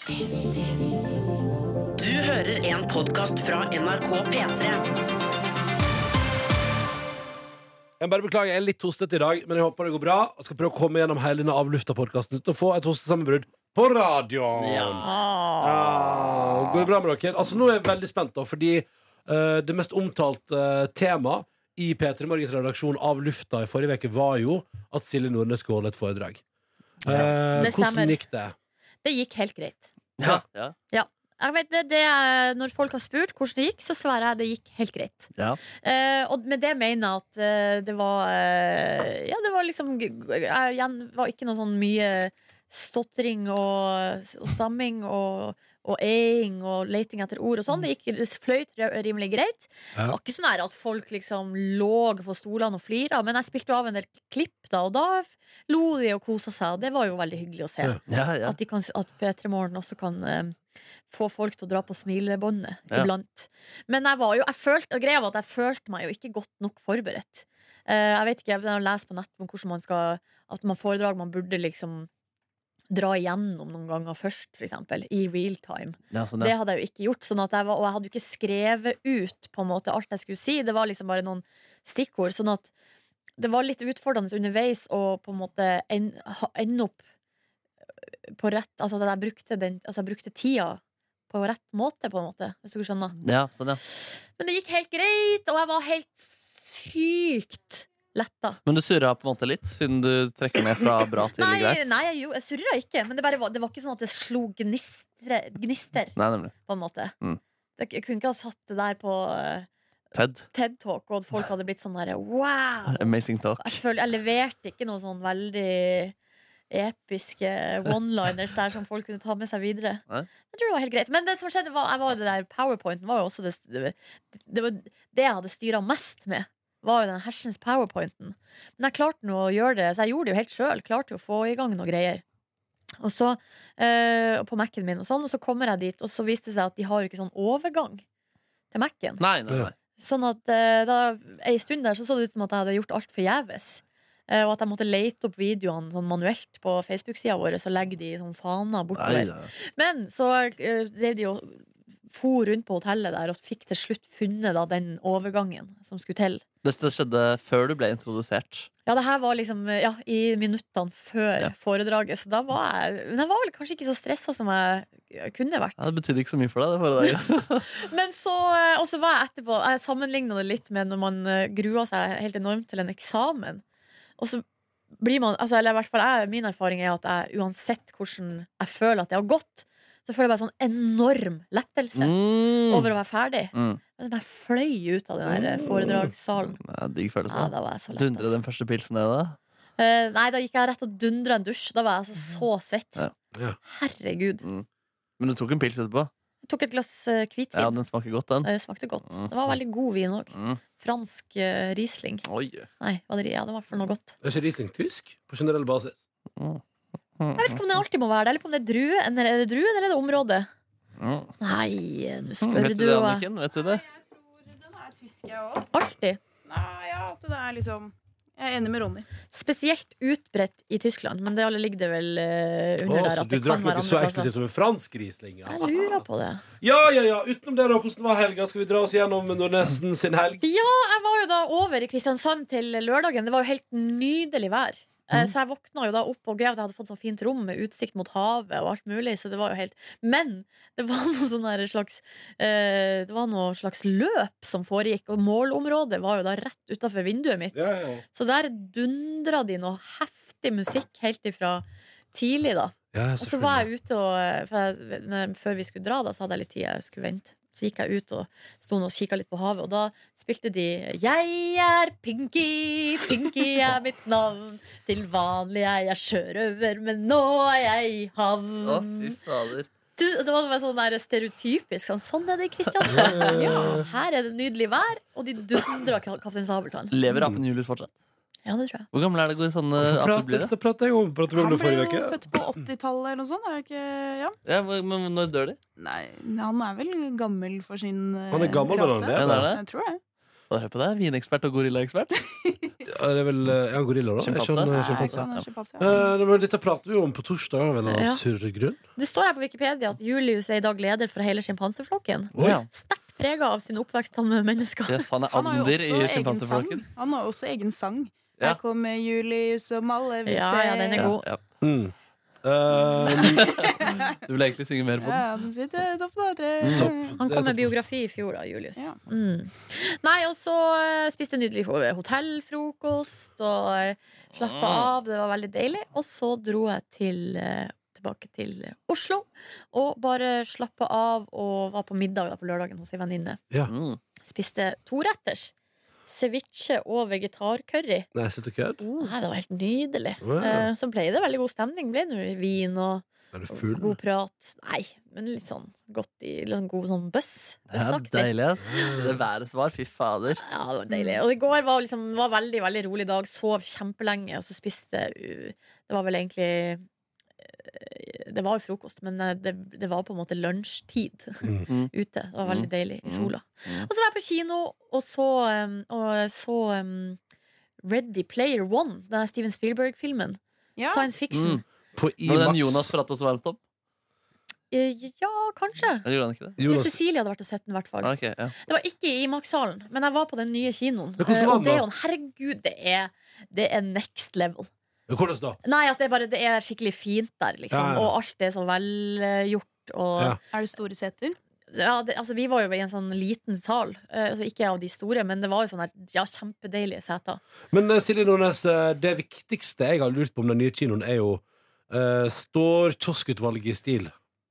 Du hører en podkast fra NRK P3. Jeg bare beklager, jeg er litt hostete i dag, men jeg håper det går bra. Jeg skal prøve å komme gjennom hele denne avlufta-podkasten uten å få et hostesammenbrudd på radioen. Ja. Går det bra med dere? Altså, nå er jeg veldig spent, da, fordi uh, det mest omtalte uh, tema i P3 Morgens redaksjon av lufta i forrige uke var jo at Silje Nordnes skulle holde et foredrag. Uh, hvordan gikk det? Det gikk helt greit. Ja. ja. Jeg vet, det, det, når folk har spurt hvordan det gikk, så svarer jeg at det gikk helt greit. Ja. Uh, og med det mener jeg at uh, det var uh, Ja, det var liksom jeg, Igjen var ikke noe sånn mye stotring og, og stamming og, og eing og leiting etter ord og sånn. Det gikk fløyt rimelig greit. Det var ikke sånn at folk liksom lå på stolene og flira, men jeg spilte av en del klipp da, og da lo de og kosa seg, og det var jo veldig hyggelig å se. Ja. Ja. At, kan, at P3 Morgen også kan eh, få folk til å dra på smilebåndet Ja. iblant. Men jeg var jo, jeg følte, greia var at jeg følte meg jo ikke godt nok forberedt. Eh, jeg vet ikke, jeg har lest på nett om hvordan man skal At man foredrag man burde liksom dra igjennom noen ganger først, eksempel, i real time. ja, sånn, Det hadde jeg jo ikke gjort. Sånn jeg var, og jeg hadde jo ikke skrevet ut på en måte alt jeg skulle si. Det var liksom bare noen stikkord. Sånn at det var litt utfordrende underveis å på en måte en- ende opp på rett Altså at jeg brukte, den, altså jeg brukte tida på rett måte, på en måte. Hvis du skjønner. ja, sånn, ja. Men det gikk helt greit, og jeg var helt sykt letta. Men du surra på en måte litt, siden du trekker ned fra bra til Nei, greit? nei, jeg, jeg surra ikke, men det, var, det var ikke sånn at det slo gnistre, gnister, Nei, nemlig. på en måte. Mm. Jeg kunne ikke ha satt det der på uh, TED. TED Talk, og folk hadde blitt sånn derre wow! Amazing talk. Jeg, føl, jeg leverte ikke noe sånn veldig episke one-liners der som folk kunne ta med seg videre. Nei. Jeg tror det var helt greit. Men det som skjedde var, var det der powerpointen var jo også det, det, det, var det jeg hadde styra mest med. Var jo den hersens powerpointen. Men jeg klarte nå å gjøre det, så jeg gjorde det jo helt sjøl. Klarte jo å få i gang noen greier. Og så, øh, på Mac-en min, og sånn, og så kommer jeg dit, og så viste det seg at de har jo ikke sånn overgang til Mac-en. Nei, nei, nei. Sånn at øh, da, ei stund der så så det ut som at jeg hadde gjort alt forgjeves. Eh, og at jeg måtte lete opp videoene sånn manuelt på Facebook-sida vår og legge de i sånn faner nei, bortover. nei. Men så uh, drev de og for rundt på hotellet der og fikk til slutt funnet da, den overgangen som skulle til. Det, skjedde før du ble introdusert. Ja, det her var liksom eh, ja, i minuttene før Ja. foredraget, så da var jeg Men jeg var vel kanskje ikke så stressa som jeg kunne vært. Ja, det betydde ikke så mye for deg, det foredraget. Men så, eh, og så var jeg etterpå Jeg sammenligna det litt med når man grua seg helt enormt til en eksamen. Og så blir man altså, Eller i hvert fall jeg, min erfaring er at jeg uansett hvordan jeg føler at det har gått, så føler jeg bare sånn enorm lettelse Mm. over å være ferdig. Mm. Men jeg fløy ut av den der eh, foredragssalen. Ja, digg følelse. Ja, da var jeg så lett. Dundre Altså. den første pilsen ned, da? Eh, nei, da gikk jeg rett og dundra en dusj. Da var jeg altså så svett. Ja. Herregud. Herregud. Men du tok en pils etterpå? Jeg tok et glass eh, hvitvin. Ja, den smaker godt, den. Det smakte godt. Mm. Det var veldig god vin òg. Mm. Fransk uh, Riesling. Oi. Nei, var det, ja, det var for noe godt. Er ikke Riesling tysk? På generell basis? Jeg vet ikke om det alltid må være det, eller om det er druen, eller er det druen eller er det området? Mm. Nei, nå spør Vet du du det. Anniken? Vet du det? Den er tysk, jeg òg. Alltid. Nei, ja, at det er liksom Jeg er enig med Ronny. Spesielt utbredt i Tyskland, men det alle ligger det vel eh, under Å, der så at du det drakk kan noe være så andre eksklusivt som en fransk Riesling? Ja. Jeg lurer på det. ja, ja, ja. Utenom det, da. Hvordan var helga? Skal vi dra oss gjennom Nordnesen sin helg? Ja, jeg var jo da over i Kristiansand til lørdagen. Det var jo helt nydelig vær. Eh, Så jeg våkna jo da opp og grev at jeg hadde fått sånn fint rom med utsikt mot havet og alt mulig. Så det var jo helt Men det var noe sånn slags eh, Det var noe slags løp som foregikk, og målområdet var jo da rett utafor vinduet mitt. Ja, ja. Så der dundra de noe heftig musikk helt ifra tidlig, da. ja Og så var jeg ute og for jeg, Før vi skulle dra, da, så hadde jeg litt tid jeg skulle vente. Så gikk jeg ut og sto og kikka litt på havet, og da spilte de 'Jeg er Pinky, Pinky er mitt navn'. Til vanlig er jeg sjørøver, men nå er jeg i havn. Å, fy fader. Du, det var sånn der stereotypisk. Sånn, sånn er det i Kristiansand. Ja, her er det nydelig vær, og de dundrer Kaptein Sabeltann. Lever apen Julius fortsatt? Ja, det tror jeg. Hvor gammel er det går sånne du blir? Det? da pratet jeg om, vi om Han ble jo født på 80-tallet eller noe sånt. Er det ikke ja? Ja, men når dør de? Nei, han er vel gammel for sin eh, Han er gammel, men han lever. Det er det. Jeg tror det. Hør på deg, Vinekspert og gorillaekspert. Ja, Det er vel Er ja, gorilla, da? Er ikke han, eh, Nei, sjimpanse? er ja. Eh, dette prater vi jo om på torsdag av en eller annen Ja. surre grunn. Det står her på Wikipedia at Julius er i dag leder for hele sjimpanseflokken. Ja. Sterkt prega av sin oppvekst sammen med mennesker. Yes, han er ander også i sjimpanseflokken. Han har også egen sang. Ja. Her kommer Julius som alle vil Ja, se. ja, den er god. Ja, Mm. Eh. Du vil egentlig synge mer på den? Ja, den sitter topp da. tre. Mm. Topp. Han kom med biografi i fjor, da, Julius. Ja. Mm. Nei, og så eh, spiste jeg nydelig hotellfrokost og uh, slappa Mm. av. Det var veldig deilig. Og så dro jeg til, eh, tilbake til eh, Oslo og bare slappa av og var på middag da, på lørdagen hos ei venninne. Mm. Spiste toretters. Ceviche og vegetarcurry. Nei, slutt å kødde. Nei, det var helt nydelig. Wow. Eh, Så ble det veldig god stemning. Ble det vin og Er du full? god prat. Nei, men litt sånn godt i litt sånn god sånn bøss. Det er deilig, ass. Det været som var, fy fader. Ja, det var deilig. Og i går var liksom var veldig, veldig rolig dag. Sov kjempelenge, og så spiste uh, Det var vel egentlig Det var jo frokost, men eh, det, det var på en måte lunsjtid Mm. Mm. ute. Det var veldig Mm. deilig i sola. Mm. Og så var jeg på kino og så, og så um, Ready Player One, den Steven Spielberg-filmen. Ja. Science fiction. Mm. På Var det den Jonas pratet så varmt om? Eh, Ja, kanskje. Det? Jonas, Cecilie hadde vært og sett den, i hvert fall. Ah, ok, ja. Det var ikke i Imax-salen, men jeg var på den nye kinoen. Eh, var og det er jo Herregud, det er, det er next level. Hvordan da? Nei, at det er bare Det er skikkelig fint der, liksom. Ja, ja. Og alt er så velgjort. Og Ja. Er det store seter? ja, det, altså, vi var jo i en sånn liten sal. eh, altså, ikke av de store, men det var jo sånne Ja, kjempedeilige seter. Men eh, Silje Nordnes, eh, det viktigste jeg har lurt på om den nye kinoen, er jo eh, Står kioskutvalget i stil?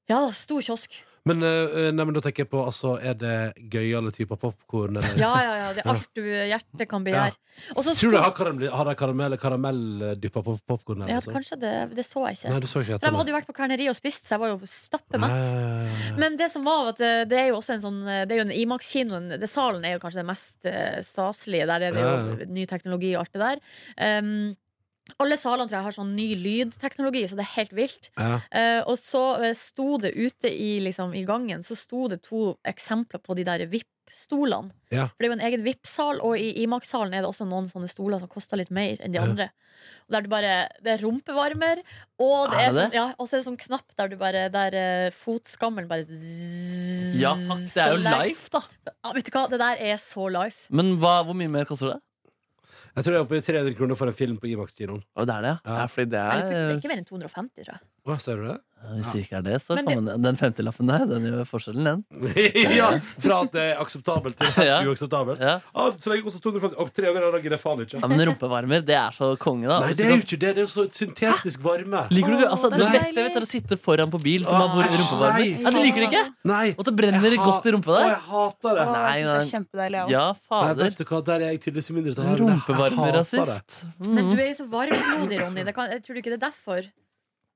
Ja stor kiosk. Men, eh, nei, men da tenker jeg på altså, Er det gøyale typer popkorn? Ja, ja, ja. Det er alt du hjertet kan begjære. Og så Tror du de har, karamell, har de karamell, karamelldyppa på popkorn? ja, Kanskje det Det så jeg ikke. Nei, det så ikke For de hadde jo vært på Kverneriet og spist, så jeg var jo stappemett. Men det som var, at eh, det er jo også en sånn Det er jo en Imax-kino. Salen er jo kanskje det mest eh, staselige. Der er det Ja, jo ny teknologi og alt det der. Um, alle salene tror jeg har sånn ny lydteknologi, så det er helt vilt. Ja. Uh, og så eh, sto det ute i, liksom, i gangen Så sto det to eksempler på de der VIP-stolene. Ja. For det er jo en egen VIP-sal, og i Imax-salen er det også noen sånne stoler som koster litt mer enn de Ja. andre. Og der du bare, Det er rumpevarmer, og det Er er, det sånn, ja, og så er det sånn knapp der du bare Der uh, fotskammelen bare zzz, Ja, det er så jo life, da. Ja, vet du hva, det der er så life. Men hva, hvor mye mer koster det? Jeg tror det er oppe i 300 kroner for en film på Imax-kinoen. Å, det er det, ja. Ja. ja fordi det Nei, Det det er ikke mer enn 250, tror jeg. Hva, ser du det? Hvis det ikke er det, så Men kan man Den 50-lappen der, den gjør forskjellen, den. ja, Fra at det er akseptabelt til helt Ja. uakseptabelt. Ja. Ah, så lenge det koster 250 Og 300 kroner gidder jeg faen ikke. ja, Men rumpevarmer, det er så konge, da. Nei, Hvis det du er jo kan- ikke det. Det er jo så syntetisk varme. Liker du det? Altså, Åh, det det er beste jeg vet, er å sitte foran på bil som Åh, har hvor- rumpevarmer. nei. Ja, du liker det ikke? Nei. Og det brenner Jeg godt i rumpa Å, der. jeg hater det. Å, Nei, jeg syns det er kjempedeilig, jeg òg. Ja, Nei, fader. vet du hva, Der er jeg tydeligvis i mindretall. men jeg hater Rumpevarmerasist. Men Mm. du er jo så varmblodig, Ronny. Det kan, jeg tror du ikke det er derfor?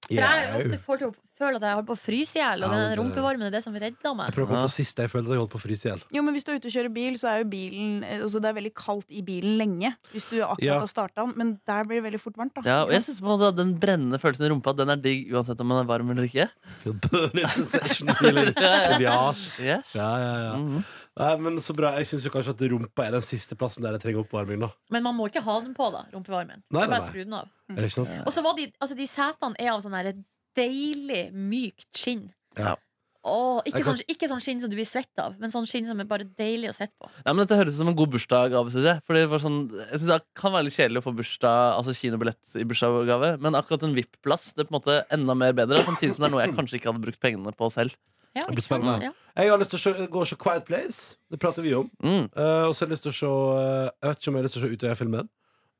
For jeg Jau. ofte får til å føle at jeg holder på å fryse i hjel, og Ja, den rumpevarmen er det som redder Jeg prøver å komme på sist jeg føler at jeg holdt på å fryse i hjel. Jo, men hvis du er ute og kjører bil, så er jo bilen altså Det er veldig kaldt i bilen lenge. Hvis du akkurat Ja. har starta den. Men der blir det veldig fort varmt. da Ja, og jeg syns synes på en måte at Den brennende følelsen i rumpa Den er digg uansett om man er varm eller ikke. Burning sensation feeling. Ja, ja. Ja, ja, ja. Nei, men så bra. Jeg syns kanskje at rumpa er den siste plassen der jeg trenger oppvarming. da Men man må ikke ha den på, da. Rumpevarmen. Nei, nei, Bare nei. skru den av. Er det ikke sant? Og så var de, altså de setene er av sånn der deilig mykt skinn. Ja. Åh, ikke, Jeg kan- sånn, ikke sånn skinn som du blir svett av, men sånn skinn som er bare deilig å sette på. Ja, men Dette høres ut som en god bursdagsgave. Synes jeg. Fordi det, var sånn, jeg synes det kan være litt kjedelig å få bursdag Altså kinobillett i bursdagsgave, men akkurat en VIP-plass det er på en måte enda mer bedre. Samtidig som det er noe jeg kanskje ikke hadde brukt pengene på selv. Ja, Det blir spennende. Ja. Jeg har lyst til å se, gå og se Quiet Place. Det prater vi om. Mm. Uh, og så har jeg lyst til å se eh, Jeg vet ikke om jeg har lyst til å se Utøya-filmen.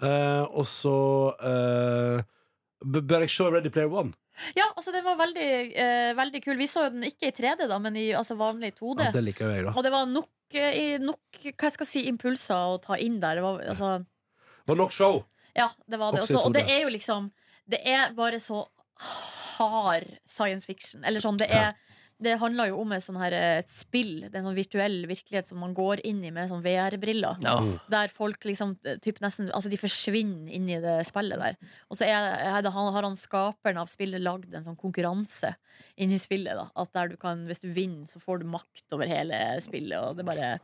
Uh, og så uh, Bør jeg se Ready Player One? ja, altså den var veldig, eh, veldig kul. Vi så jo den ikke i 3D, da, men i altså, vanlig 2D. Ja, det liker jeg, da. Og det var nok, nok hva jeg skal si, impulser å ta inn der. Det var, altså, Det var nok show. ja, det var det. Også og det er jo liksom Det er bare så hard science fiction. Eller sånn, det Ja. Det handler jo om et, sånn her, et spill, det er en sånn virtuell virkelighet som man går inn i med sånn VR-briller. Ja. Mm. Der folk liksom typ nesten Altså de forsvinner inn i det spillet der. Og så er, er det, han, har han skaperen av spillet lagd en sånn konkurranse inni spillet. da At der du kan, Hvis du vinner, så får du makt over hele spillet. Og det bare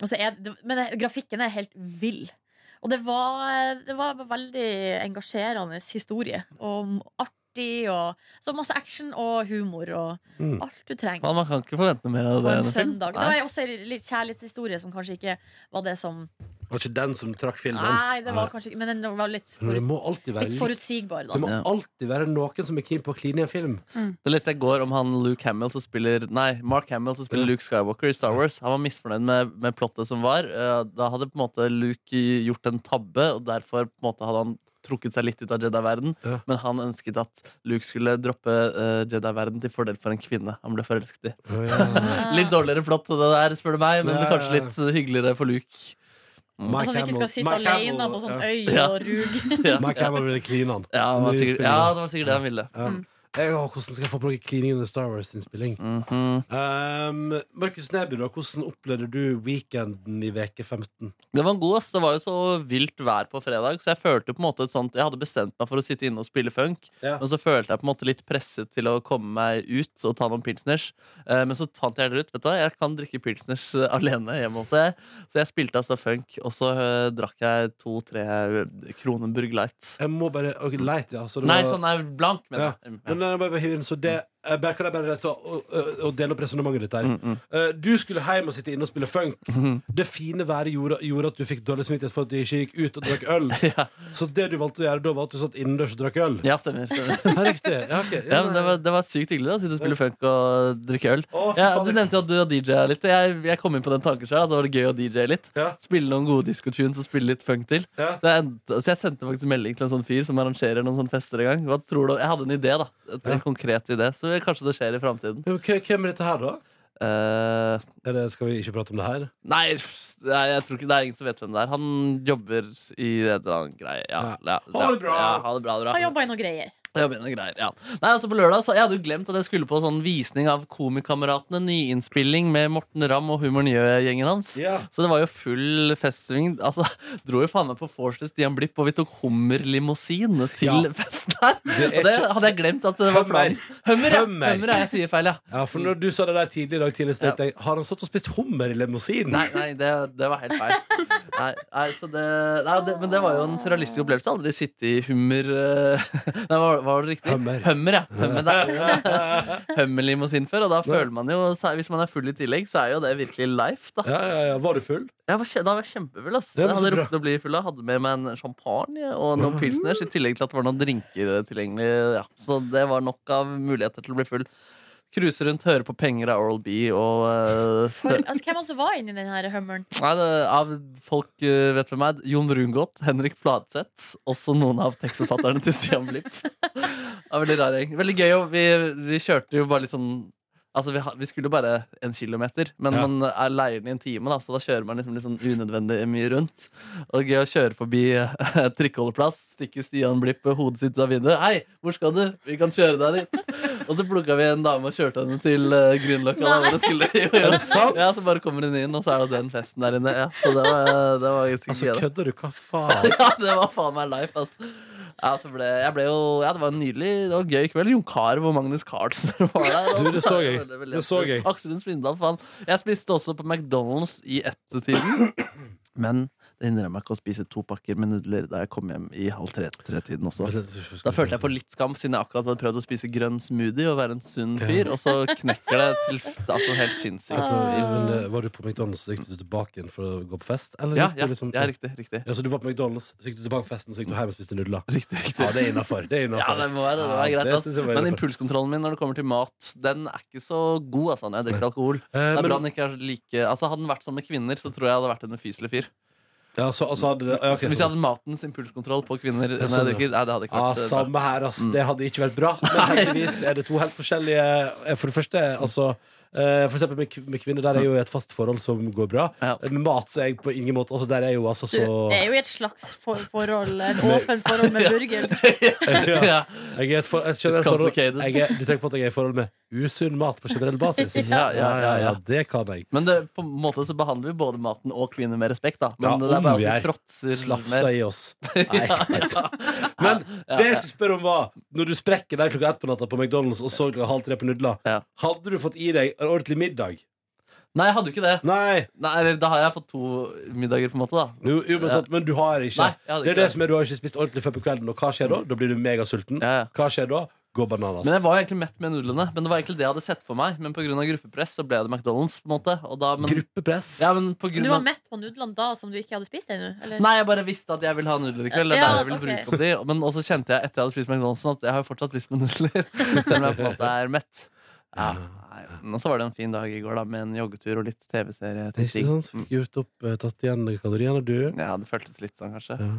og så er Men det, grafikken er helt vill. Og det var, det var en veldig engasjerende historie. Og artig, og så masse action og humor og Mm. alt du trenger. Man, man kan ikke forvente mer av På det. en enn en film. søndag. Det Nei. var også en litt kjærlighetshistorie som kanskje ikke var det som Var ikke den som trakk filmen. Nei, det var kanskje ikke Men den var litt, Men det forut, må alltid være litt litt forutsigbar, Det må. Ja. alltid være noen som er keen på å kline i en film. Det leste jeg i går om han Luke Hamill som spiller Nei, Mark Hamill som spiller Ja. Luke Skywalker i Star Wars. Han var misfornøyd med, med plottet som var. Eh, Da hadde på en måte Luke gjort en tabbe, og derfor på en måte hadde han trukket seg litt ut av Jedi-verden. Ja. Men han ønsket at Luke skulle droppe uh, Jedi-verden til fordel for en kvinne han ble forelsket i. Oh, ja. Litt dårligere plott det der, spør du meg, men Ja, kanskje litt hyggeligere for Luke. Mm. At han ikke skal sitte Mike alene på sånn ja. øy og rug. Ja, Mike Hamill ville kline han. ja, det var sikkert, ja, det var sikkert det han ville. Ja. Jeg, å, hvordan skal jeg få på noe Cleaning under Star Wars-innspilling? Mhm. Um, Markus Neby, da, hvordan opplevde du weekenden i veke 15? Det var god, ass. Det var jo så vilt vær på fredag, så jeg følte på en måte et sånt Jeg hadde bestemt meg for å sitte inne og spille funk, Ja. men så følte jeg på en måte litt presset til å komme meg ut og ta noen pilsners. Uh, men så fant jeg det ut vet du hva, jeg kan drikke pilsners eh, alene hjemme hos deg. Så jeg spilte altså funk, og så uh, drakk jeg to-tre Kronenburg Light. Jeg må bare okay, Light, ja. Så det Nei, var, sånn er blank, ja. mener jeg. Men så det bare, Kan jeg bare ta og, og, dele opp resonnementet ditt her? Mm, mm. Eh, du skulle hjem og sitte inne og spille funk. Det fine været gjorde, gjorde at du fikk dårlig samvittighet for at du ikke gikk ut og drakk øl. Ja. Så det du valgte å gjøre da, var at du satt innendørs og drakk øl? ja, stemmer. stemmer. Ja, riktig. Ja, ok. Ja, men det var, det var sykt hyggelig da, å sitte og spille funk og drikke øl. Å, fy Ja, faen, du nevnte jo at du har DJ-a litt. og Jeg, jeg kom inn på den tanken selv, at det var gøy å DJ litt. Ja. Spille noen gode disco-tunes og spille litt funk til. Ja. Så jeg, endte- så jeg sendte faktisk melding til en sånn fyr som arrangerer noen sånne fester en gang. Hva tror du? Jeg hadde en idé, da. Et. En konkret idé. Så kanskje det skjer i framtiden. Hvem er dette her, da? Uh, det, skal vi ikke prate om det her? nei, nei, jeg tror ikke det er ingen som vet hvem det er. Han jobber i et eller annet greie. Ja, ja, Ha det bra! Ja, ha det bra, ha det bra. Han jobba i noe greier. Greier, ja. Nei, altså på lørdag så Jeg hadde jo glemt at jeg skulle på sånn visning av Komikameratene. Nyinnspilling med Morten Ramm og Humor Nye-gjengen hans. Ja. Så det var jo full festsving. Altså, Dro jo faen meg på vors til Stian Blipp, og vi tok hummerlimousin til Ja. festen her. Det er Og det hadde jeg glemt at det var planen. Hummer, ja. Hummer. Jeg sier feil, ja. Ja, for når du sa det der tidlig i dag tidlig, så tenkte jeg Har han stått og spist hummer i limousin? Nei, nei det, det var helt feil. Nei, nei, så det, nei, det, men det var jo en surrealistisk opplevelse. Aldri sitte i hummer eh, Nei, hva var det riktig? Hummer. Hummer, ja. Hummer, det- Hummerlimousin før, og da føler man jo Hvis man er full i tillegg, så er jo det virkelig life, da. Ja, ja, ja. Var du full? Jeg var, da var jeg kjempefull. ass Jeg hadde rukket å bli full. av. hadde med meg en champagne og noen pilsners, i tillegg til at det var noen drinker tilgjengelig. Ja. Så det var nok av muligheter til å bli full. Cruise rundt, høre på penger av Oral B og uh, For, altså, hvem altså var inni den her hummeren? Nei, det, Av folk uh, vet hvem er Jon Brungot, Henrik Fladseth, også noen av tekstforfatterne til Stian Blipp. Det er veldig rar gjeng. Veldig gøy. Og vi, vi kjørte jo bare litt sånn Altså, vi, vi skulle jo bare en kilometer, men Ja. man er leier den i en time, da, så da kjører man liksom litt sånn unødvendig mye rundt. Og det er gøy å kjøre forbi eh, trikkeholdeplass, stikke Stian Blipp hodet sitt ut av vinduet. 'Hei, hvor skal du? Vi kan kjøre deg dit.' Og så plukka vi en dame og kjørte henne til eh, Grünerløkka. da, hvor skulle- sant? Ja, så bare kommer hun inn, og så er det den festen der inne. Ja, så det var, det var ganske Altså, gøy. da. kødder du? Hva faen? Ja, det var faen meg life, altså. Ja, så ble, jeg ble jo, ja, det var en nydelig Det var en gøy kveld. Jon Carew og Magnus Carlsen var der. Du, det så jeg. Veldig, veldig Det så jeg. Aksel Lund Svindal, faen. Jeg spiste også på McDonald's i ettertiden. Men det hindrer meg ikke å spise to pakker med nudler da jeg kom hjem i halv tre-tretiden også. Da følte jeg på litt skam, siden jeg akkurat hadde prøvd å spise grønn smoothie og være en sunn fyr, og så knekker det til altså helt sinnssykt. Men, eh, Var du på McDonald's så gikk du tilbake igjen for å gå på fest? Eller Ja, ja, liksom, ja, riktig. Riktig, Ja, så du var på McDonald's, så gikk du tilbake på festen, så gikk du hjem og spiste nudler? riktig, riktig. Ja, det er innafor. Det er Ja, det må være det. Det var greit. var Men impulskontrollen min når det kommer til mat, den er ikke så god altså, når jeg drikker alkohol. Eh, Det er bra den ikke er like Altså Hadde den vært sånn med kvinner, så tror jeg hadde vært en ufyselig fyr. Ja, så, altså, hadde det, ja, ok, Hvis jeg hadde matens impulskontroll på kvinner når sånn, jeg drikker, nei, det hadde ikke vært ah, samme her, ass. Det hadde ikke vært bra. Men heldigvis er det to helt forskjellige eh, For det første, altså For eksempel med, med kvinner, der er jo et fast forhold som går bra. Ja. Med mat så er jeg på ingen måte Altså, der er jo altså Du er jo i et slags for forhold, et åpent forhold med burger. ja. Jeg er et, for, et generelt forhold jeg er, Du tenker på at jeg er i forhold med usunn mat på generell basis? Ja, ja, ja, ja. det kan jeg. Men det, på en måte så behandler vi både maten og kvinner med respekt. da Men Ja, det er bare vi at er vi fråtser Slafsa i oss. Nei. Men Ja, det jeg skulle spørre om var Når du sprekker der klokka ett på natta på McDonald's og så klokka halv tre på nudler, Ja. hadde du fått i deg en ordentlig middag? Nei, jeg hadde jo ikke det. Nei. Nei, eller Da har jeg fått to middager, på en måte. da Jo, jo, men, sant, men du har ikke Nei, jeg hadde Det er ikke det som er, Du har ikke spist ordentlig før på kvelden, og hva skjer da? Da blir du megasulten. Ja, ja. Hva skjer da? Gå bananas. Men jeg var jo egentlig mett med nudlene. Men det var egentlig det jeg hadde sett for meg Men pga. gruppepress så ble det McDonald's. på en måte og da, men, Gruppepress. ja, men på grunn Du var av, mett på nudlene da som du ikke hadde spist ennå? eller? Nei, jeg bare visste at jeg ville ha nudler i kveld. Det er Ja, jeg ville ok. bruke opp de Men også kjente jeg etter jeg hadde spist McDonald's at jeg har jo fortsatt lyst på nudler. Selv om jeg på en måte er mett. Ja, nei, men så var det en fin dag i går da med en joggetur og litt TV-serie. Det er ikke sant? Fikk gjort opp, eh, tatt igjen kaloriene, du. Ja, det føltes litt sånn, kanskje. Ja.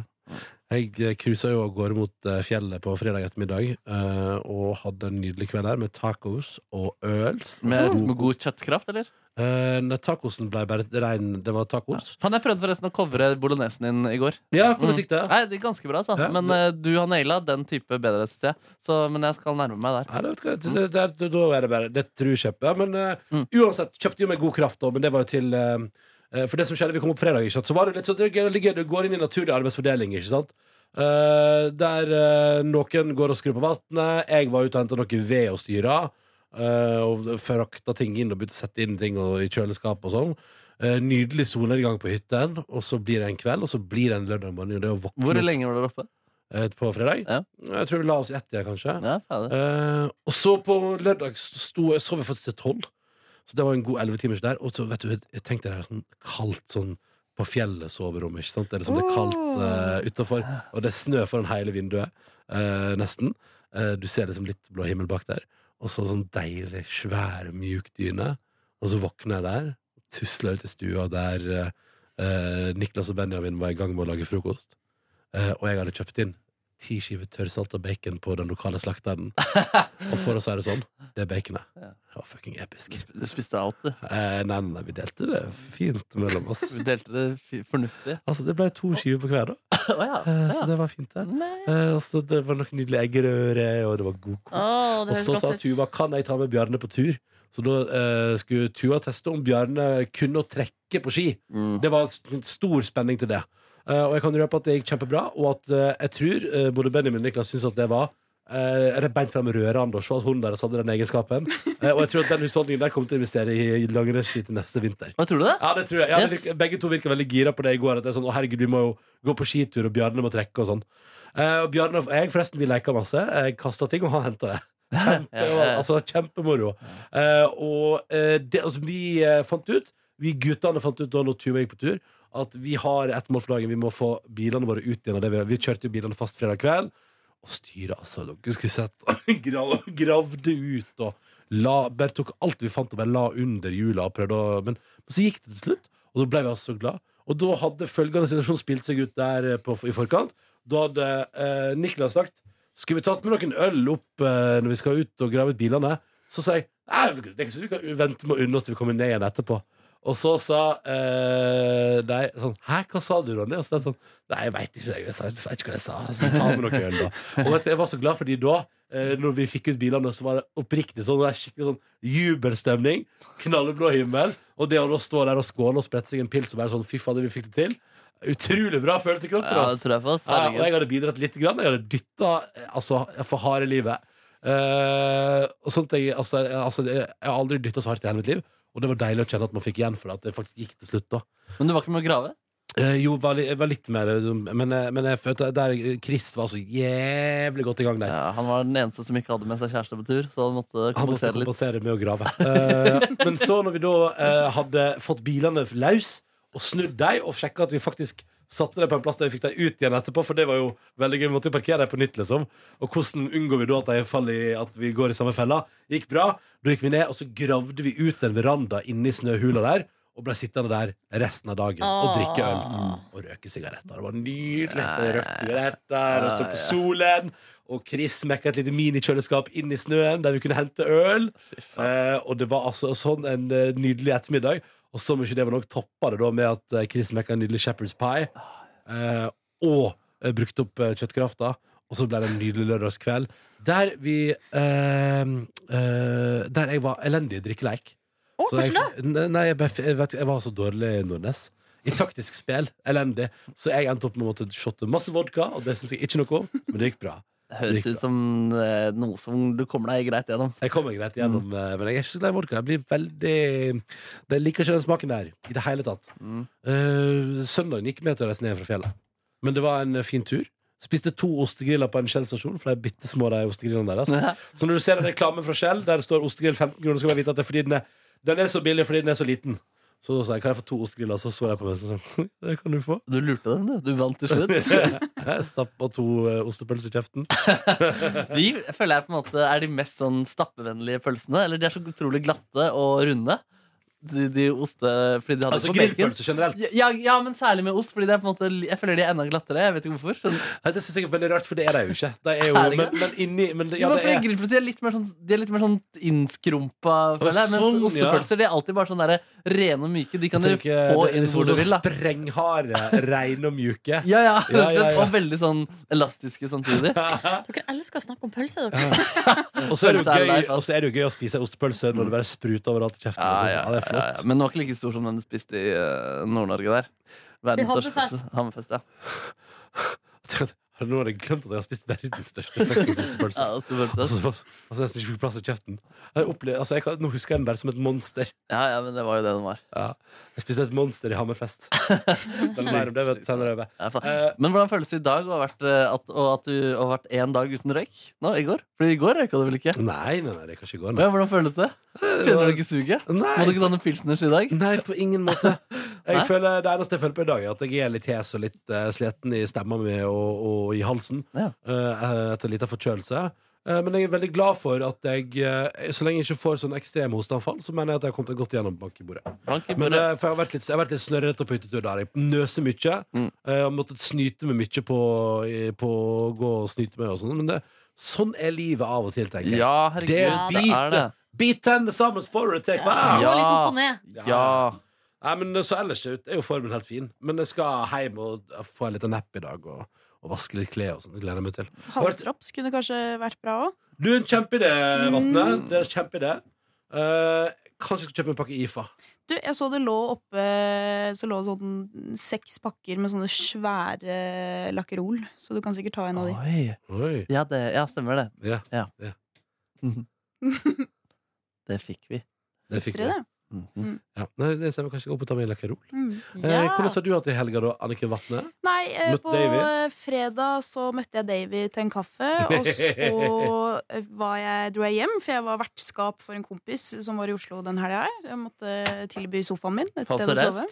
Jeg eh, cruisa jo av gårde mot eh, fjellet på fredag ettermiddag eh, og hadde en nydelig kveld her med tacos og øls. Med, med god kjøttkraft, eller? Nei, tacosen ble bare rein Det var tacos. Han jeg prøvde forresten å covre bolognesen din i går. Ja, hvordan Mm. gikk det? Nei, det er ganske bra, altså. Ja, Men uh, du har naila den type bedre, syns jeg. Så, men jeg skal nærme meg der. Nei, det, det, det, det, da er det bare Det tror jeg kjøper. Ja, men uh, Mm. uansett, kjøpte jo med god kraft, da, men det var jo til For det som skjedde, vi kom opp fredag, ikke sant? så var det litt sånn det går inn i naturlig arbeidsfordeling, ikke sant? Der noen går og skrur på vannet. Jeg var ute og henta noe ved og styra. Eh, og frakta ting inn og begynte å sette inn ting og, i kjøleskap og sånn. Eh, nydelig solnedgang på hytten, og så blir det en kveld, og så blir det en lørdag morgen. Hvor lenge var dere oppe? eh, på fredag. Ja. Jeg tror vi la oss i ett-tida, kanskje. Ja. Eh, og så på lørdag sto, sov jeg faktisk til tolv. Så det var en god elleve timers der. Og så vet du, jeg tenkte det er sånn kaldt sånn på fjellet soverom. Ikke sant? Det er liksom det er kaldt uh, utafor, og det er snø foran hele vinduet. eh, nesten. Eh, du ser liksom litt blå himmel bak der. Og så sånn deilig, svær, mjuk dyne. Og så våkner jeg der, tusler ut i stua der eh, eh, Niklas og Benjamin var i gang med å lage frokost. Eh, og jeg hadde kjøpt inn ti skiver tørrsalta bacon på den lokale slakteren. og for å si det sånn, det baconet Ja. det var fucking episk. Du spiste alt, du. Eh, nei, nei, vi delte det fint mellom oss. vi delte det fornuftig. Altså, det ble to skiver på hver, da. oh, ja. Eh, så det var fint, det. Eh, altså, det var noe nydelig eggerøre, og det var god kok. Oh, Og så sa. Tuva kan jeg ta med Bjarne på tur. Så da eh, skulle Tuva teste om Bjarne kunne å trekke på ski. Mm. Det var stor spenning til det. Eh, og jeg kan røpe at det gikk kjempebra, og at eh, jeg tror eh, både Benjamin og Niklas syns at det var uh, beint frem rørende å se at hun deres hadde den egenskapen. Og jeg tror at den husholdningen der kommer til å investere i, langrennsski til neste vinter. Hva tror du det? Ja, det tror jeg. Ja, Yes. det, begge to virker veldig gira på det i går. At det er sånn, å herregud, vi må jo gå på skitur, og Bjarne må trekke og sånn. Uh, og Bjarne og jeg forresten, vi leker masse. Jeg kasta ting, og han henta det. Kjempe, Ja, ja, altså, kjempemoro. Uh, og det, altså, vi fant ut, vi guttene fant ut da Tuva gikk på tur, at vi har ett mål for dagen. Vi må få bilene våre ut igjen av det vi Vi kjørte jo bilene fast fredag kveld. Og styret, altså. Dere skulle sett grav, Gravde ut og la, bare tok alt vi fant og bare la under hjula Men, men så gikk det til slutt, og da ble vi altså så glad. Og da hadde følgende situasjon spilt seg ut der eh, på, i forkant. Da hadde eh, Niklas sagt Skal vi tatt med noen øl opp eh, når vi skal ut og grave ut bilene? Så sa jeg Nei, det vi kan vente med å unne oss til vi kommer ned igjen etterpå. Og så sa eh, de sånn Hæ, hva sa du, Ronny? Og så er det sånn Nei, jeg veit ikke, jeg, sa, jeg vet ikke hva jeg sa. Så ta med noe øl, da. Og vet du, jeg var så glad fordi da, eh, når vi fikk ut bilene, så var det oppriktig sånn, det er skikkelig sånn jubelstemning. Knallblå himmel. Og det å da stå der og skåle og sprette seg en pils og være sånn Fy fader, vi fikk det til. Utrolig bra følelse i kroppen. Ja, det tror jeg ass. Ja, og jeg hadde bidratt litt. Grann. Jeg hadde dytta altså, for harde livet. Uh, og sånt jeg, altså, jeg, altså, jeg har aldri dytta så hardt i hele mitt liv. Og det var deilig å kjenne at man fikk igjen for det. At det faktisk gikk til slutt. da Men du var ikke med å grave? Eh, jo, var, li- var litt mer eh, Men, eh, men jeg følte der Chris var så jævlig godt i gang der. Ja, han var den eneste som ikke hadde med seg kjæreste på tur, så han måtte Han måtte kompensere litt. kompensere med å grave. Eh, men så når vi da eh, hadde fått bilene løs og snudd dem og sjekka at vi faktisk satte dem på en plass der vi fikk dem ut igjen etterpå, for det var jo veldig gøy. Vi måtte jo parkere dem på nytt, liksom. Og hvordan unngår vi da at de faller i at vi går i samme fella? Gikk bra. Da gikk vi ned, og så gravde vi ut en veranda inni snøhula der. Og ble sittende der resten av dagen og drikke øl og røke sigaretter. Det var nydelig. Så jeg røkte sigaretter og sto på solen. Og Chris mekka et lite minikjøleskap inn i snøen der vi kunne hente øl. Eh, og det var altså sånn en eh, nydelig ettermiddag. Og så mye det var nok toppa det da med at eh, Chris mekka en nydelig shepherd's pie. Eh, og eh, brukte opp eh, kjøttkrafta. Og så ble det en nydelig lørdagskveld der vi eh, eh, Der jeg var elendig i drikkeleik. Å, Så jeg, hvordan da? Nei, jeg, jeg, vet, jeg var så dårlig, i Nordnes. I taktisk spill. Elendig. Så jeg endte opp med å måtte shotte masse vodka, og det syns jeg ikke noe om, men det gikk bra. Det høres ut som eh, noe som du kommer deg greit gjennom. Jeg kommer greit gjennom, Mm. eh, men jeg er ikke så glad i vodka. Jeg blir veldig Jeg liker ikke den smaken der i det hele tatt. Mm. Uh, søndagen gikk med til å reise ned fra fjellet. Men det var en fin tur. Spiste to ostegriller på en Shell-stasjon, for de er bitte små, de ostegrillene deres. Så når du ser en reklame fra Shell der det står ostegrill 15 kroner, skal du vite at det er fordi den er, den er så billig fordi den er så liten. Så da sa jeg kan jeg få to ostegriller, så så jeg på meg og sa det kan du få. Du lurte dem, du. Du vant til slutt. Jeg stappa to uh, ostepølser i kjeften. De føler jeg på en måte er de mest sånn stappevennlige pølsene. Eller de er så utrolig glatte og runde. De, de oste Fordi de hadde Altså på bacon. grillpølse generelt. Ja, ja, men særlig med ost. Fordi det er på en måte Jeg føler de er enda glattere. Jeg vet ikke hvorfor. Sånn, Nei, det synes jeg er veldig rart, for det er de jo ikke. De er jo, Er men, men inni men det, ja, ja, det er, grillpølser er litt mer sånn De er litt mer sånn innskrumpa, føler jeg. Mens sånn, ja. ostepølser de er alltid bare sånn der rene og myke. De kan du få inn liksom hvor du vil, da. Sprengharde, rene og mjuke. Ja, ja. Ja, ja, ja. Og veldig sånn elastiske samtidig. Dere elsker å snakke om pølse, dere. Og så er det jo gøy, er det gøy å spise ostepølse når det bare spruter overalt i kjeften. og sånn. Ja, ja, ja. Men den var ikke like stor som den du spiste i uh, Nord-Norge der. Verdens største. Hammerfest. Ja. Nå har jeg glemt at jeg har spist verdens største fuckings ostepølse. Ja, det Altså, stor Og så nesten ikke fikk plass i kjeften. Jeg opplevde, altså jeg nå husker jeg den bare som et monster. ja, ja, men det var jo det den var. Ja. Jeg spiste et monster i Hammerfest. Men mer det vet- senere over. Ja, faen. Eh, Men hvordan føles det i dag å ha vært, eh, at, og at du har vært én dag uten røyk? Nå, i går? For i går røyka du vel ikke? nei, nei, nei, røyka ikke går. Nei. Ja, hvordan føles det? Kjenner du ikke suget? Nei. Må du ikke ta noen pilsners i dag? Nei, på ingen måte. Jeg føler, det eneste jeg føler på i dag, er at jeg er litt hes og litt uh, sliten i stemma mi og, og i halsen Ja. eh, etter en liten forkjølelse. Eh, men jeg er veldig glad for at jeg, eh, så lenge jeg ikke får sånn ekstreme hosteanfall, så mener jeg at jeg har kommet godt gjennom bankebordet. Men for jeg har vært litt, jeg har vært litt snørrete på hyttetur der. Jeg nøser mye. Mm. Eh, Jeg har måttet snyte meg mye på, på å gå og snyte meg og sånn. Men det, sånn er livet av og til, tenker jeg. Ja, herregud, det det er det. Bit tennene sammen for å take Det Ja. litt opp og ned. Ja. Nei, men Så ellers ut er jo formen helt fin. Men jeg skal hjem og få en liten napp i dag. Og, og vaske litt klær og sånn. Gleder jeg meg til. Halsdrops kunne kanskje vært bra òg. Du, en kjempeidé, Vatne. Mm. Det er en kjempeidé. Uh, kanskje jeg skal kjøpe en pakke IFA. Du, jeg så det lå oppe Så lå sånn seks pakker med sånne svære Lakkerol. Så du kan sikkert ta en av de. Oi. Oi. Ja, det, ja, stemmer det. Ja, Ja. Ja. Det fikk vi. det fikk vi. det? Mhm. Ja. Nei, det ser vi kanskje opp og ta med Lakerol. Mm. Eh, hvordan har du hatt det i helga, da, Anniken Vatne? Nei, eh, på Davy? fredag så møtte jeg Davy til en kaffe. Og så var jeg, dro jeg hjem, for jeg var vertskap for en kompis som var i Oslo den helga her. Jeg måtte tilby sofaen min et sted å sove.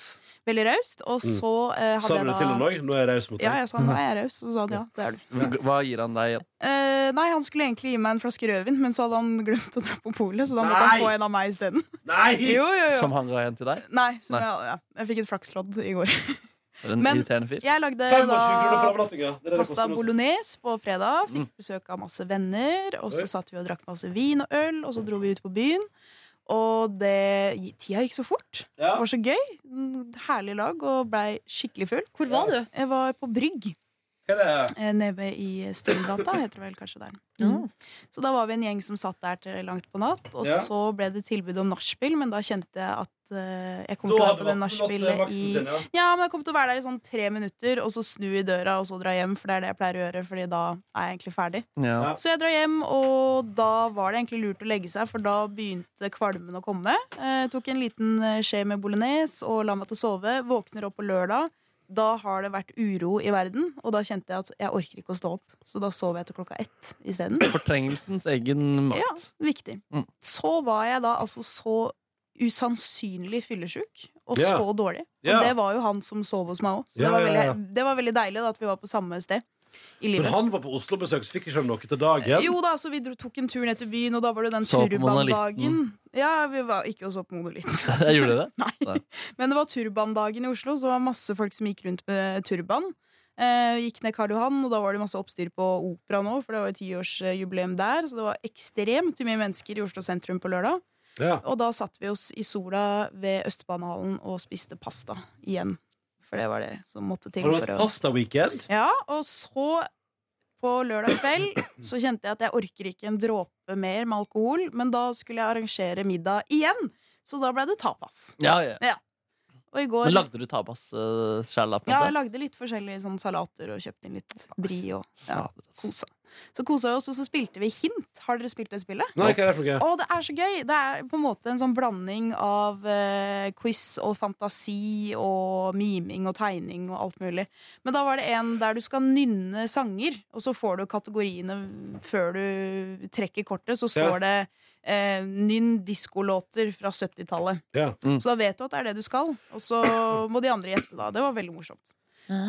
Veldig raust. Og Mm. så eh, hadde Sa du det til ham òg? Nå er jeg raus mot deg. Ja, jeg sa nå er jeg raus. Og så sa han ja, det er du. Hva gir han deg igjen? Eh, nei, han skulle egentlig gi meg en flaske rødvin, men så hadde han glemt å dra på polet, så da måtte Nei! han få en av meg isteden. Nei! Jo, jo, jo. Som han ga igjen til deg? Nei, som Nei. Jeg, ja, jeg fikk et flakslodd i går. For en Men- irriterende fyr. Jeg lagde 25 kroner for da overnattinga. Det er det det pasta koster nå. bolognese på fredag. Fikk Mm. besøk av masse venner. Og så satt vi og drakk masse vin og øl, og så dro vi ut på byen. Og det, tida gikk så fort. Ja. Det var så gøy. Herlig lag, og blei skikkelig full. Hvor var du? Jeg var på Brygg, eh, nede i Stølegata, heter det vel kanskje der. Mm. Så da var vi en gjeng som satt der til langt på natt. Og Ja. så ble det tilbud om nachspiel, men da kjente jeg at eh, jeg kom Da til å være på det nachspielet i sin, ja. Ja, men jeg kommer til å være der i sånn tre minutter, og så snu i døra, og så dra hjem, for det er det jeg pleier å gjøre, Fordi da er jeg egentlig ferdig. Ja. Så jeg drar hjem, og da var det egentlig lurt å legge seg, for da begynte kvalmen å komme. Eh, tok en liten eh, skje med bolognese og la meg til å sove. Våkner opp på lørdag. Da har det vært uro i verden, og da kjente jeg at jeg orker ikke å stå opp. Så da sov jeg til klokka ett isteden. Fortrengelsens egen makt. Ja, viktig. Mm. Så var jeg da altså så usannsynlig fyllesyk og yeah. så dårlig. Og yeah. det var jo han som sov hos meg òg. Så det, var veldig, det var veldig deilig da, at vi var på samme sted i Men han var på Oslo-besøk, så fikk ikke han noe til dagen. Jo da, så Vi dro, tok en tur ned til byen, og da var det den turbandagen. Ja, vi var ikke og så på Monolitt. Jeg gjorde det? Nei. Nei. Men det var turbandagen i Oslo, så det var masse folk som gikk rundt med turban. Eh, gikk ned Karl Johan, og da var det masse oppstyr på Opera nå, for det var jo tiårsjubileum der. Så det var ekstremt mye mennesker i Oslo sentrum på lørdag. Ja. Og da satt vi oss i sola ved Østbanehallen og spiste pasta igjen. For det var det som måtte til. Har du for hatt pastaweekend? Ja, og så på lørdag kveld så kjente jeg at jeg orker ikke en dråpe mer med alkohol, men da skulle jeg arrangere middag igjen. Så da ble det tapas. Ja, ja. Og i går Men lagde du tapas uh, sjæl? Ja, jeg lagde litt forskjellige sånn salater og kjøpte inn litt bri og ja, kosa. Så kosa vi oss, og så spilte vi Hint. Har dere spilt det spillet? Nei, hva er det for noe? Å, det er så gøy! Det er på en måte en sånn blanding av eh, quiz og fantasi og miming og tegning og alt mulig. Men da var det en der du skal nynne sanger, og så får du kategoriene før du trekker kortet. Så Ja. står det eh, 'nynn diskolåter fra 70-tallet'. Ja. Så da vet du at det er det du skal, og så må de andre gjette, da. Det var veldig morsomt.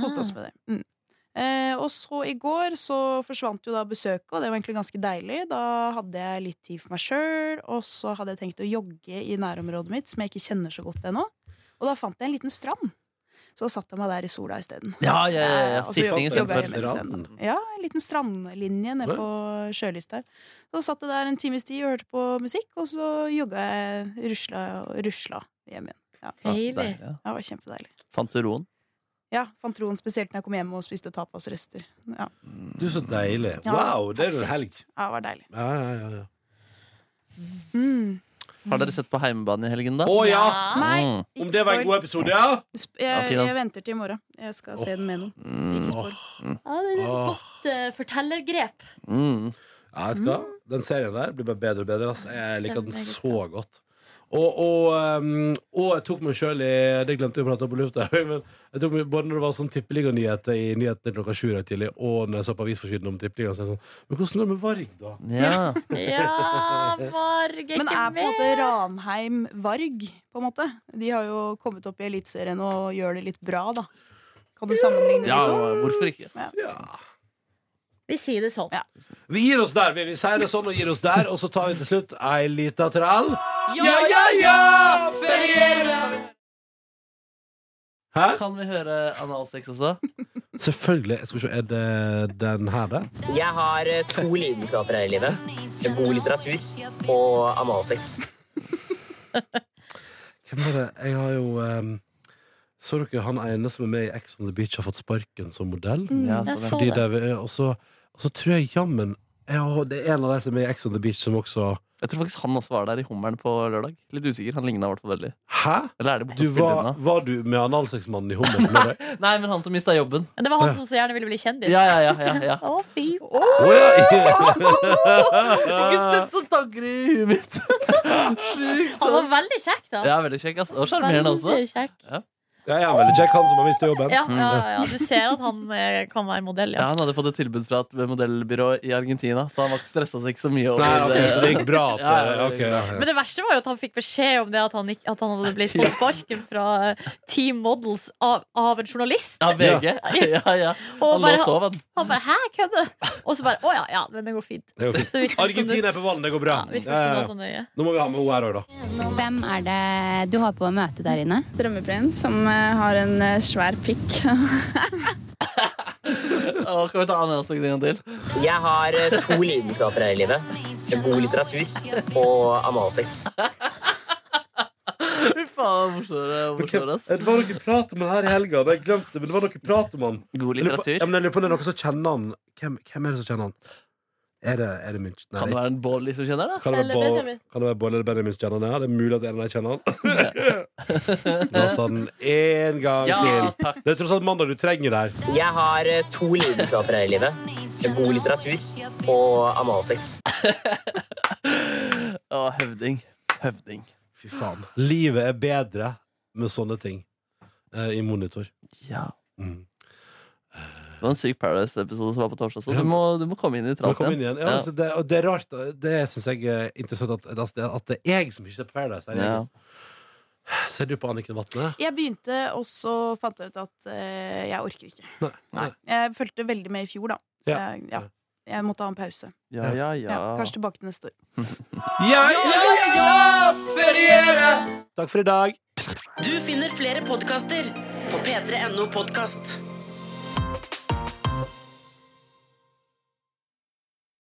Koste oss med det. Mm. Eh, og så i går så forsvant jo da besøket, og det var egentlig ganske deilig. Da hadde jeg litt tid for meg sjøl, og så hadde jeg tenkt å jogge i nærområdet mitt, som jeg ikke kjenner så godt ennå. Og da fant jeg en liten strand. Så satt satte jeg meg der i sola isteden. Ja, ja, ja, ja. Eh, og så Sifting i jeg stedet hjemme for isteden. Ja, en liten strandlinje nede på sjølyst der. Så satt jeg der en times tid og hørte på musikk, og så jogga jeg rusla og rusla hjem igjen. Deilig, ja. det var kjempedeilig. Fant du roen? Ja, fant roen spesielt når jeg kom hjem og spiste tapasrester. Ja, Du, så deilig. Wow, det er jo en helg. ja det var deilig. Ja, ja, ja, ja. Mm. Har dere sett på Heimebane i helgen, da? Å ja! Nei, Mm. Om det var en god episode, ja? Jeg, jeg venter til i morgen. Jeg skal se den med noen. Ikke spoil. Ja, det er et godt uh, fortellergrep. Mm. Ja, vet du hva? Den serien der blir bare bedre og bedre. Altså. Jeg liker den så godt. Og, og, um, og jeg tok meg sjøl i Det glemte jeg å prate om på lufta. Jeg tok meg, både når det var sånn tippeliga-nyheter i nyhetene klokka sju i tidlig, og når jeg så på avisforsiden om tippeliga, så er jeg sånn Men hvordan går det med Varg, da? Ja. Ja, Varg er Men er på en måte. Ranheim Varg, på en måte? De har jo kommet opp i Eliteserien og gjør det litt bra, da. Kan du sammenligne ja, to? Ja, hvorfor ikke? Ja. Vi sier det sånn. Ja. Vi gir oss der. Vi, vi sier det sånn og gir oss der, og så tar vi til slutt ei lita trall. Ja, ja, ja! Feriere! Hæ? Kan vi høre analsex også? Selvfølgelig. Skal vi se, er det den her, det? Jeg har eh, to lidenskaper her i livet. God litteratur og analsex. Hvem er det? Jeg har jo um, Så dere han ene som er med i Ex on the Beach, har fått sparken som modell? Ja, Jeg så så Fordi det. det er, og, så, og så tror jeg jammen ja, Det er en av de som er i Ex on the Beach, som også Jeg tror faktisk han også var der i Hummeren på lørdag. Litt usikker. Han ligna i hvert fall veldig. Hæ? Eller er det Du var, var du med analsexmannen i Hummeren? Nei. Nei, men han som mista jobben. Det var han som så gjerne ville bli kjendis. Ja, ja, ja, ja, ja. Å, fy oh, ja. Ikke sett sånne tanker i huet mitt. Sjukt. Han var veldig kjekk, da. Ja, veldig kjekk. ass. Og sjarmerende også. Kjekk. Ja, jeg er vel Jack han som har mista jobben. Ja, ja, ja, du ser at han eh, kan være modell, Ja, ja. Han hadde fått et tilbud fra et modellbyrå i Argentina, så han stressa seg ikke så mye over Nei, ok, det. Så det gikk bra? At, Ja, ja, ja, ok, ja, ja. Men det verste var jo at han fikk beskjed om det at han, ikke, at han hadde blitt fått sparken fra eh, Team Models av, av en journalist. Ja, VG. Ja, ja. Og Han lå bare- og sov, han. Han bare 'hæ, kødder?' Og så bare 'å ja, ja, men det går fint'. Det går fint. Så virker det som Argentina er på ballen, det går bra. Ja, virker Ja, ikke så nøye. Nå må vi ha med henne her òg, da. Hvem er det du har på å møte der inne? Drømmeprins som eh, har en eh, svær pikk. Åh, Kan vi ta analsex en gang til? Jeg har eh, to lidenskaper her i livet. God litteratur og analsex. Fy faen, ass. Det var noe prat om han her i helga. Jeg glemte men det var noe prat om han. God Jeg lurer på- Ja, litteratur. men jeg lurer på om det er noen som kjenner han. Hvem, hvem er det som kjenner han? Er det, er det min Nei, Kan det være en Bolly som kjenner det? Kan det være Eller Benjamin. kan det være Bård eller Benjamin som kjenner han? Ja, det er mulig at en av dem kjenner han. La oss ta den én gang Ja, til. takk. Det er tross alt mandag du trenger der. Jeg har eh, to lidenskaper her i livet. God litteratur og analsex. Å, høvding. Høvding. Fy faen. Livet er bedre med sånne ting eh, i monitor. Ja. Mm. Det var en syk Paradise-episode som var på torsdag, så du må, du må komme inn i tralten igjen. igjen. Ja, Ja. altså, det, og det er rart. Det syns jeg er interessant at, at, det er jeg som ikke ser på Paradise. her Ja. Ser du på Anniken Vatne? Jeg begynte, og så fant jeg ut at uh, jeg orker ikke. Nei. Nei. Jeg fulgte veldig med i fjor, da. Så Ja. jeg, ja, jeg måtte ha en pause. Ja, ja, ja. Ja, kanskje tilbake til neste år. Ja, ja, ja, ja! Feriere! Takk for i dag. Du finner flere podkaster på p3.no podkast.